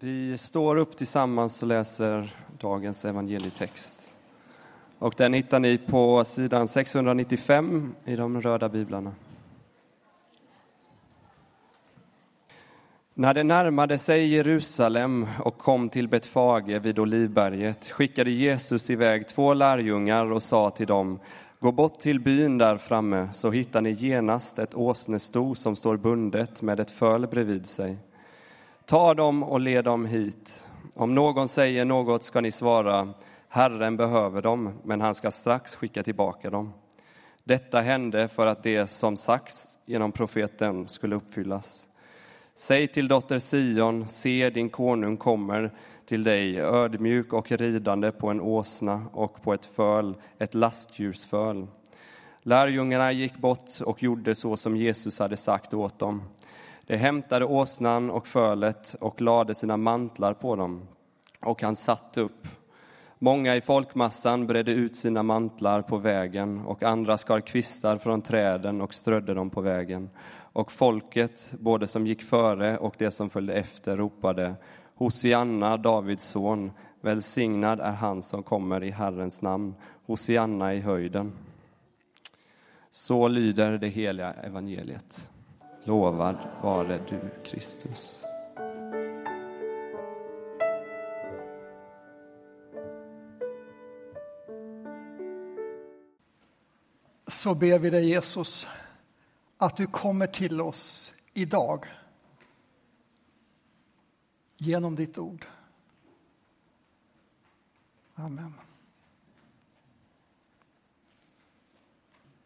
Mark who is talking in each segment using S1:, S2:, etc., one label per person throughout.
S1: Vi står upp tillsammans och läser dagens evangelietext. Och den hittar ni på sidan 695 i de röda biblarna. När det närmade sig Jerusalem och kom till Betfage vid Olivberget skickade Jesus iväg två lärjungar och sa till dem Gå bort till byn där framme så hittar ni genast ett åsnesto som står bundet med ett föl bredvid sig. Ta dem och led dem hit. Om någon säger något ska ni svara Herren behöver dem, men han ska strax skicka tillbaka dem. Detta hände för att det som sagts genom profeten skulle uppfyllas. Säg till dotter Sion, se din konung kommer till dig ödmjuk och ridande på en åsna och på ett föl, ett lastdjursföl. Lärjungarna gick bort och gjorde så som Jesus hade sagt åt dem. De hämtade åsnan och fölet och lade sina mantlar på dem, och han satt upp. Många i folkmassan bredde ut sina mantlar på vägen och andra skar kvistar från träden och strödde dem på vägen. Och folket, både som gick före och det som följde efter, ropade Hosianna, Davids son, välsignad är han som kommer i Herrens namn, Hosianna i höjden. Så lyder det heliga evangeliet. Lovad vare du, Kristus.
S2: Så ber vi dig, Jesus, att du kommer till oss idag genom ditt ord. Amen.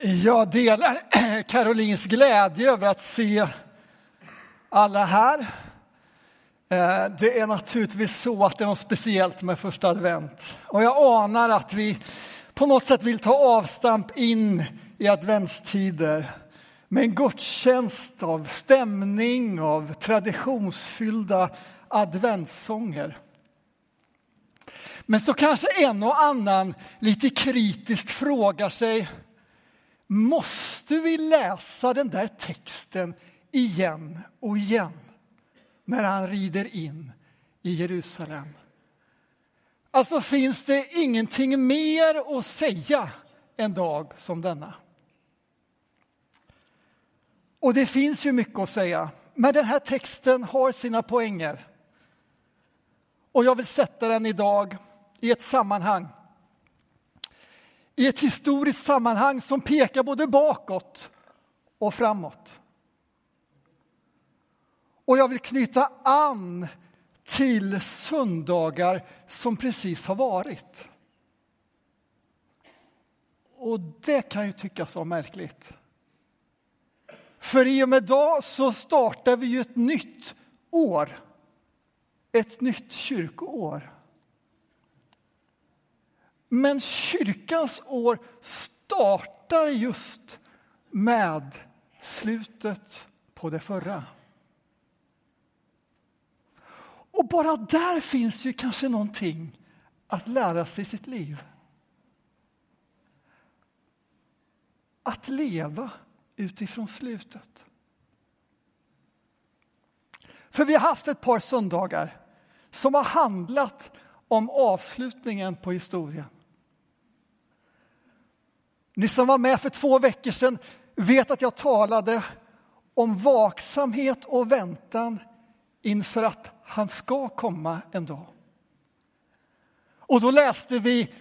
S2: Jag delar Carolins glädje över att se alla här. Eh, det är naturligtvis så att det är något speciellt med första advent. Och jag anar att vi på något sätt vill ta avstamp in i adventstider med en gudstjänst av stämning, av traditionsfyllda adventssånger. Men så kanske en och annan lite kritiskt frågar sig Måste vi läsa den där texten igen och igen när han rider in i Jerusalem? Alltså finns det ingenting mer att säga en dag som denna? Och det finns ju mycket att säga, men den här texten har sina poänger. Och jag vill sätta den idag i ett sammanhang. I ett historiskt sammanhang som pekar både bakåt och framåt. Och jag vill knyta an till söndagar som precis har varit. Och det kan ju tyckas vara märkligt. För i och med idag så startar vi ju ett nytt år. Ett nytt kyrkoår. Men kyrkans år startar just med slutet på det förra. Och bara där finns ju kanske någonting att lära sig i sitt liv. Att leva utifrån slutet. För vi har haft ett par söndagar som har handlat om avslutningen på historien. Ni som var med för två veckor sedan vet att jag talade om vaksamhet och väntan inför att han ska komma en dag. Och då läste vi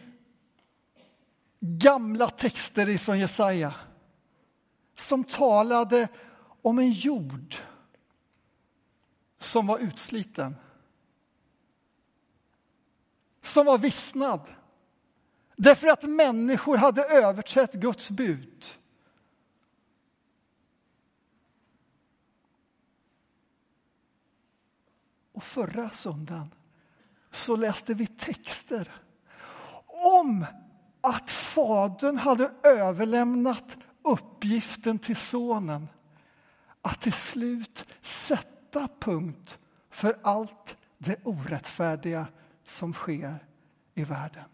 S2: gamla texter ifrån Jesaja som talade om en jord som var utsliten. Som var vissnad. Därför att människor hade överträtt Guds bud. Och förra söndagen så läste vi texter om att Fadern hade överlämnat uppgiften till Sonen att till slut sätta punkt för allt det orättfärdiga som sker i världen.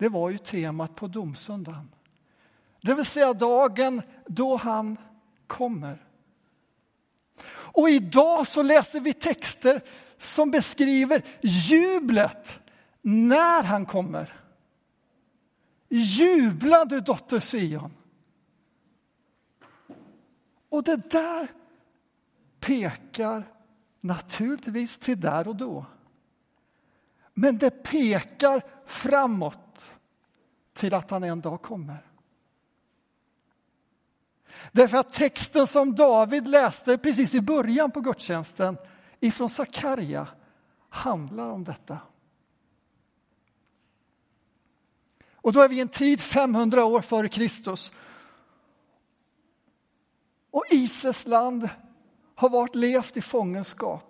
S2: Det var ju temat på domsöndagen. Det vill säga dagen då han kommer. Och idag så läser vi texter som beskriver jublet när han kommer. Jubla du dotter Sion. Och det där pekar naturligtvis till där och då. Men det pekar framåt till att han en dag kommer. Därför att texten som David läste precis i början på gudstjänsten ifrån Sakarja handlar om detta. Och då är vi i en tid 500 år före Kristus. Och Israels land har varit levt i fångenskap.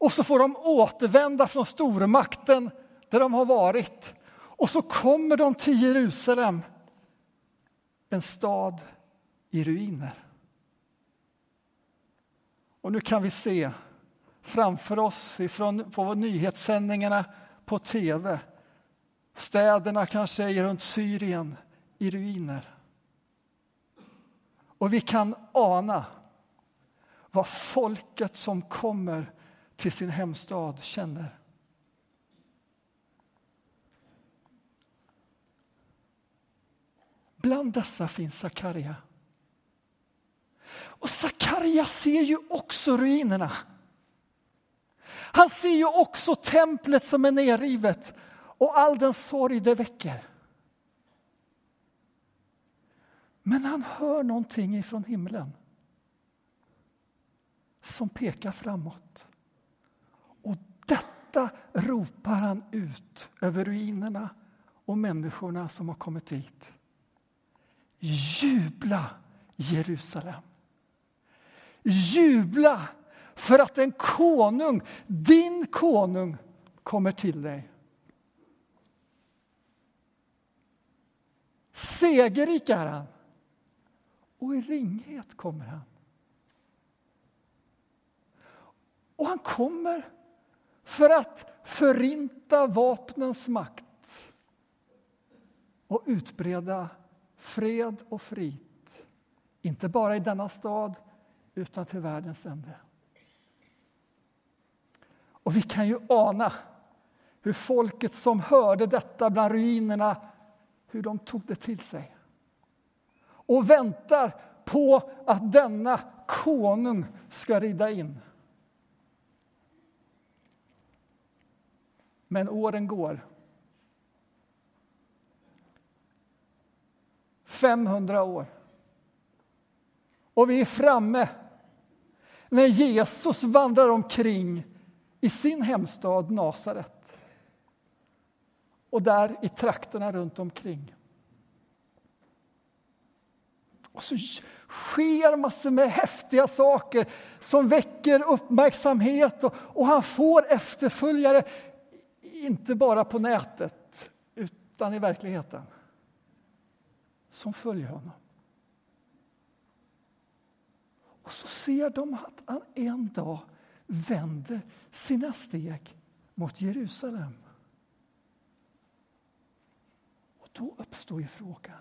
S2: Och så får de återvända från stormakten där de har varit. Och så kommer de till Jerusalem, en stad i ruiner. Och nu kan vi se framför oss ifrån, på nyhetssändningarna på tv städerna kanske runt Syrien i ruiner. Och vi kan ana vad folket som kommer till sin hemstad känner. Bland dessa finns Sakarja. Och Sakarja ser ju också ruinerna. Han ser ju också templet som är nerrivet och all den sorg det väcker. Men han hör någonting ifrån himlen som pekar framåt. Detta ropar han ut över ruinerna och människorna som har kommit dit. Jubla, Jerusalem! Jubla för att en konung, din konung, kommer till dig. Segerrik är han och i ringhet kommer han. Och han kommer för att förinta vapnens makt och utbreda fred och frit. Inte bara i denna stad, utan till världens ände. Och vi kan ju ana hur folket som hörde detta bland ruinerna, hur de tog det till sig. Och väntar på att denna konung ska rida in. Men åren går. 500 år. Och vi är framme när Jesus vandrar omkring i sin hemstad Nasaret och där i trakterna runt omkring. Och så sker massor med häftiga saker som väcker uppmärksamhet och, och han får efterföljare, inte bara på nätet, utan i verkligheten, som följer honom. Och så ser de att han en dag vänder sina steg mot Jerusalem. Och då uppstår ju frågan.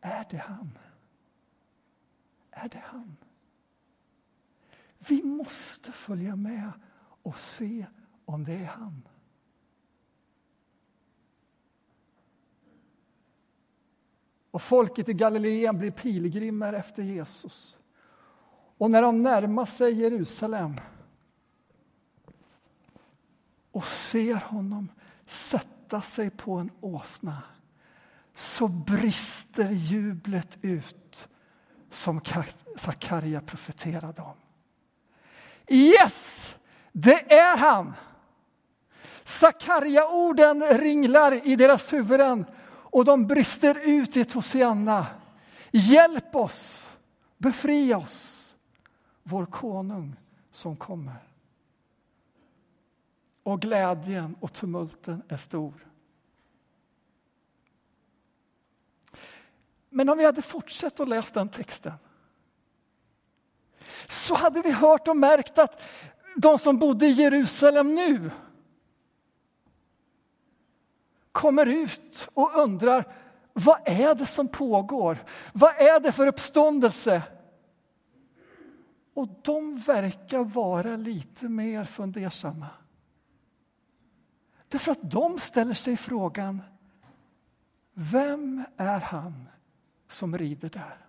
S2: Är det han? Är det han? Vi måste följa med och se om det är han. Och folket i Galileen blir pilgrimer efter Jesus. Och när de närmar sig Jerusalem och ser honom sätta sig på en åsna så brister jublet ut som Sakarja profeterade om. Yes, det är han! Sakarja-orden ringlar i deras huvuden och de brister ut i ett Hosianna. Hjälp oss, befria oss, vår konung som kommer. Och glädjen och tumulten är stor. Men om vi hade fortsatt att läsa den texten så hade vi hört och märkt att de som bodde i Jerusalem nu kommer ut och undrar vad är det som pågår? Vad är det för uppståndelse? Och de verkar vara lite mer fundersamma. Därför att de ställer sig frågan Vem är han som rider där?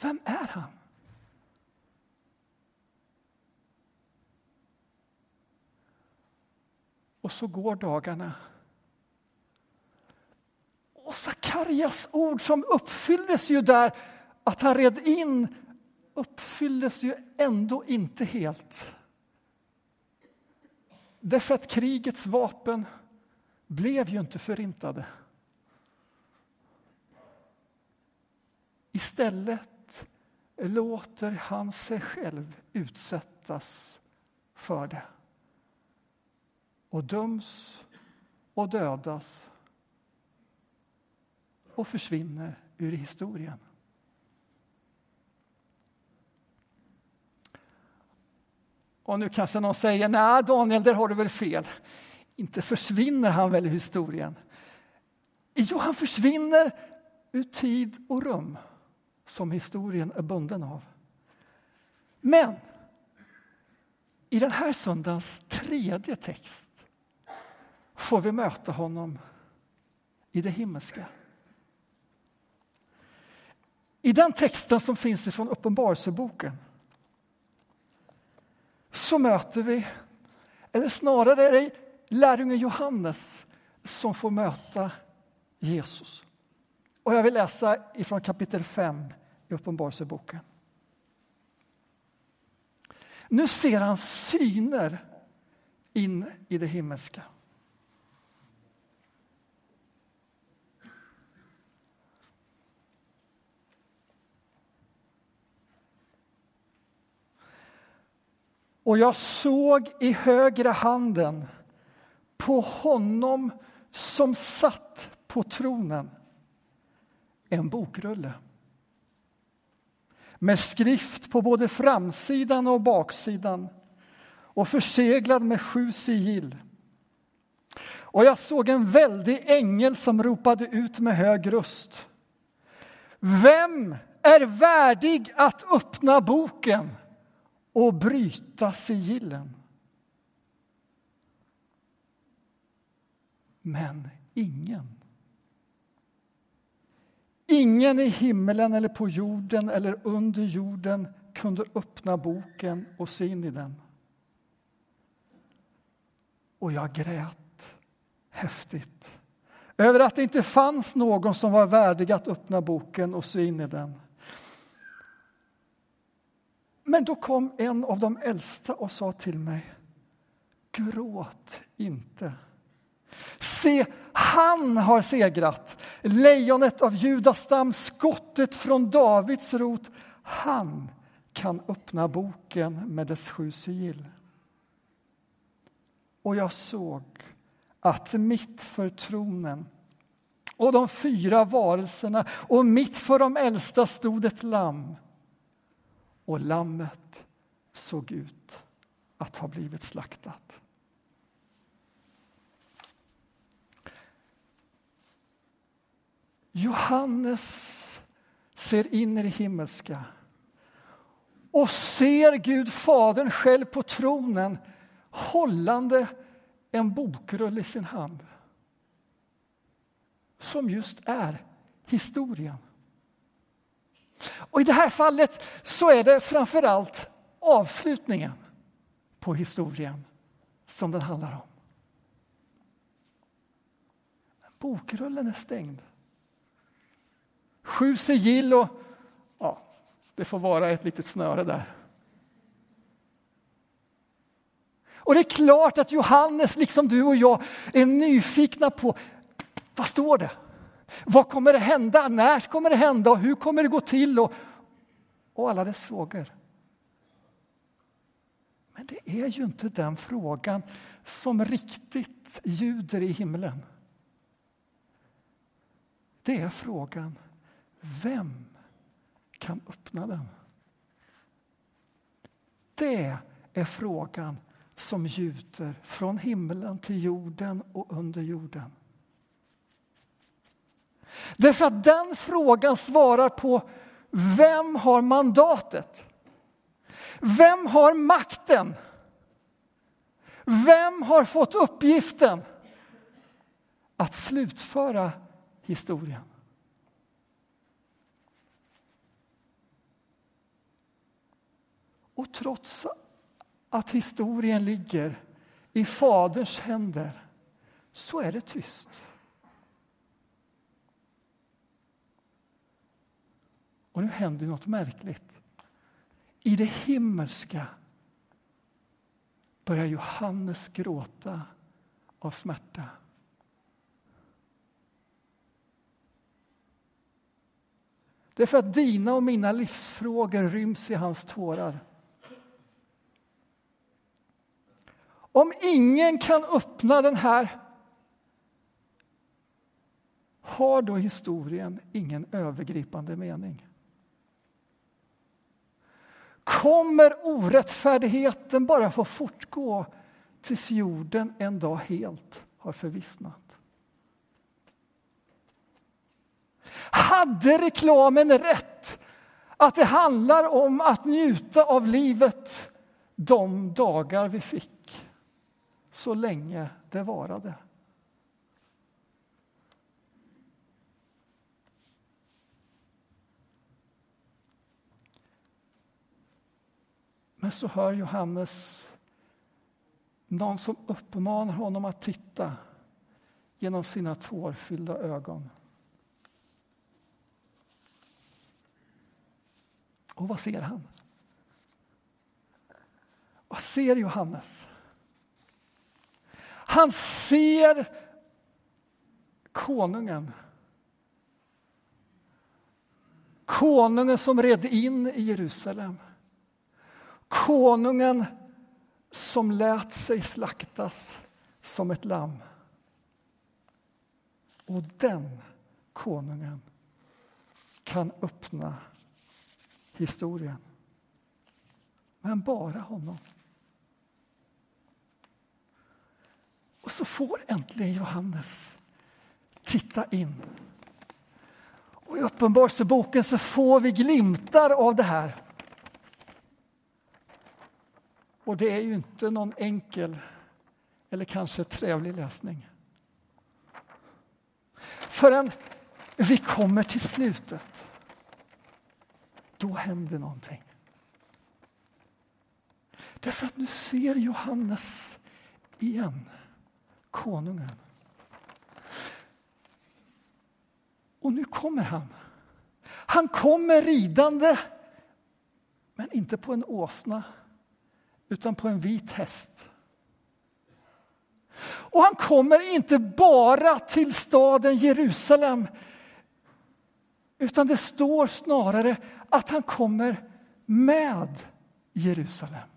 S2: Vem är han? Och så går dagarna. Och Sakarias ord som uppfylldes ju där, att han red in, uppfylldes ju ändå inte helt. Därför att krigets vapen blev ju inte förintade. Istället låter han sig själv utsättas för det och döms och dödas och försvinner ur historien. Och nu kanske någon säger, nej Daniel, där har du väl fel. Inte försvinner han väl i historien? Jo, han försvinner ur tid och rum som historien är bunden av. Men i den här söndagens tredje text får vi möta honom i det himmelska. I den texten som finns ifrån Uppenbarelseboken så möter vi, eller snarare är det lärjungen Johannes som får möta Jesus. Och jag vill läsa ifrån kapitel 5 i Uppenbarelseboken. Nu ser han syner in i det himmelska. Och jag såg i högra handen på honom som satt på tronen en bokrulle med skrift på både framsidan och baksidan och förseglad med sju sigill. Och jag såg en väldig ängel som ropade ut med hög röst. Vem är värdig att öppna boken och bryta sigillen? Men ingen. Ingen i himmelen eller på jorden eller under jorden kunde öppna boken och se in i den. Och jag grät häftigt över att det inte fanns någon som var värdig att öppna boken och se in i den. Men då kom en av de äldsta och sa till mig Gråt inte. Se, han har segrat, lejonet av Judas stam, skottet från Davids rot. Han kan öppna boken med dess sju sigill. Och jag såg att mitt för tronen och de fyra varelserna och mitt för de äldsta stod ett lamm. Och lammet såg ut att ha blivit slaktat. Johannes ser in i det himmelska och ser Gud Fadern själv på tronen hållande en bokrull i sin hand som just är historien. Och I det här fallet så är det framför allt avslutningen på historien som den handlar om. Bokrullen är stängd. Sju sigill och ja, det får vara ett litet snöre där. Och det är klart att Johannes, liksom du och jag, är nyfikna på vad står det? Vad kommer det hända? När kommer det hända? Och hur kommer det gå till? Och, och alla dess frågor. Men det är ju inte den frågan som riktigt ljuder i himlen. Det är frågan vem kan öppna den? Det är frågan som ljuder från himlen till jorden och under jorden. Därför att den frågan svarar på vem har mandatet? Vem har makten? Vem har fått uppgiften att slutföra historien? Och trots att historien ligger i Faderns händer så är det tyst. Och nu händer något märkligt. I det himmelska börjar Johannes gråta av smärta. Det är för att dina och mina livsfrågor ryms i hans tårar. Om ingen kan öppna den här har då historien ingen övergripande mening. Kommer orättfärdigheten bara få fortgå tills jorden en dag helt har förvissnat? Hade reklamen rätt att det handlar om att njuta av livet de dagar vi fick, så länge det varade? Men så hör Johannes någon som uppmanar honom att titta genom sina tårfyllda ögon. Och vad ser han? Vad ser Johannes? Han ser konungen. Konungen som red in i Jerusalem. Konungen som lät sig slaktas som ett lamm. Och den konungen kan öppna historien. Men bara honom. Och så får äntligen Johannes titta in. Och I Uppenbarelseboken så får vi glimtar av det här. Och det är ju inte någon enkel eller kanske trevlig läsning. Förrän vi kommer till slutet, då händer någonting. Därför att nu ser Johannes igen konungen. Och nu kommer han. Han kommer ridande, men inte på en åsna utan på en vit häst. Och han kommer inte bara till staden Jerusalem utan det står snarare att han kommer med Jerusalem.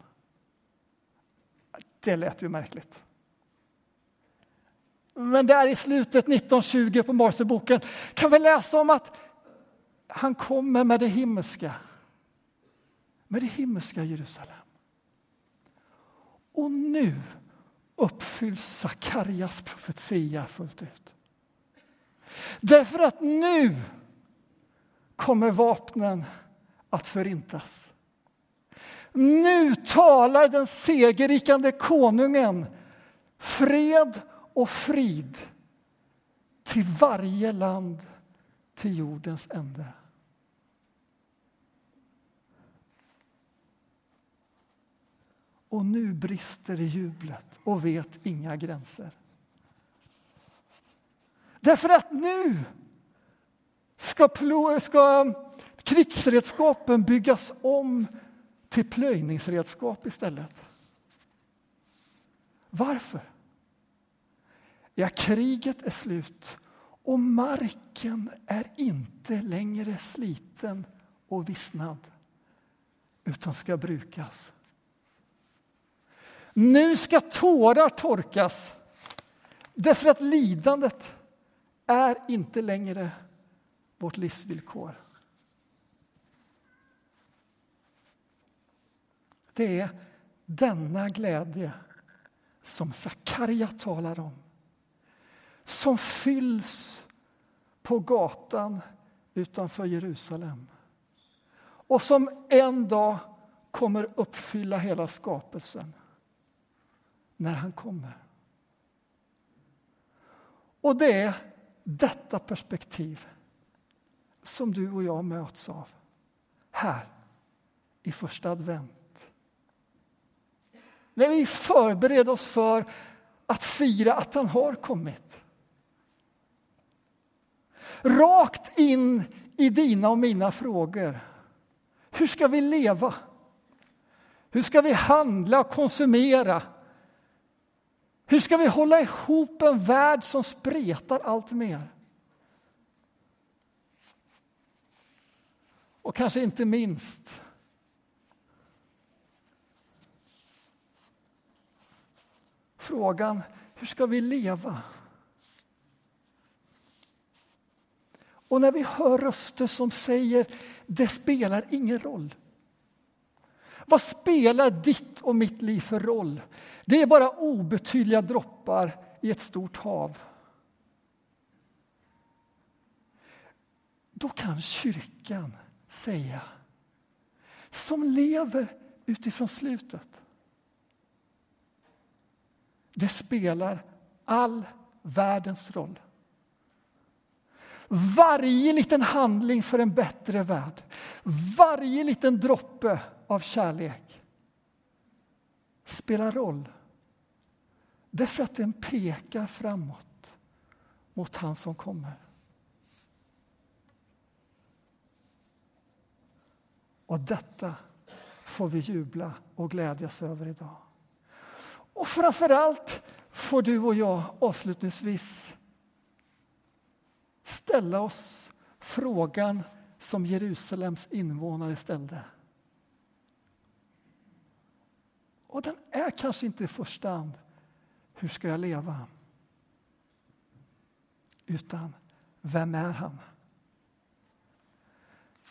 S2: Det lät ju märkligt. Men där i slutet 1920 på Moseboken kan vi läsa om att han kommer med det himmelska. Med det himmelska Jerusalem. Och nu uppfylls Sakarias profetia fullt ut. Därför att nu kommer vapnen att förintas. Nu talar den segerrikande konungen fred och frid till varje land till jordens ände. Och nu brister det jublet och vet inga gränser. Därför att nu ska, ska krigsredskapen byggas om till plöjningsredskap istället. Varför? Ja, kriget är slut och marken är inte längre sliten och vissnad utan ska brukas. Nu ska tårar torkas därför att lidandet är inte längre vårt livsvillkor. Det är denna glädje som Sakarja talar om som fylls på gatan utanför Jerusalem. och som en dag kommer uppfylla hela skapelsen när han kommer. Och det är detta perspektiv som du och jag möts av här i första advent. När vi förbereder oss för att fira att han har kommit. Rakt in i dina och mina frågor. Hur ska vi leva? Hur ska vi handla och konsumera? Hur ska vi hålla ihop en värld som spretar allt mer? Och kanske inte minst frågan hur ska vi leva? Och när vi hör röster som säger det spelar ingen roll. Vad spelar ditt och mitt liv för roll? Det är bara obetydliga droppar i ett stort hav. Då kan kyrkan säga, som lever utifrån slutet. Det spelar all världens roll. Varje liten handling för en bättre värld, varje liten droppe av kärlek spelar roll. Därför att den pekar framåt mot han som kommer. Och detta får vi jubla och glädjas över idag. Och framför allt får du och jag avslutningsvis ställa oss frågan som Jerusalems invånare ställde. Och den är kanske inte i första hand hur ska jag leva? Utan vem är han?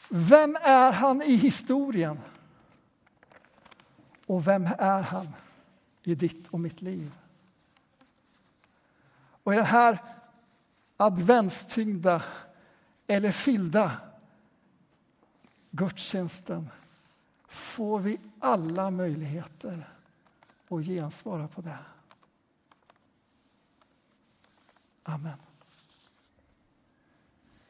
S2: Vem är han i historien? Och vem är han i ditt och mitt liv? Och i den här adventstyngda eller fyllda gudstjänsten får vi alla möjligheter att gensvara på det. Amen.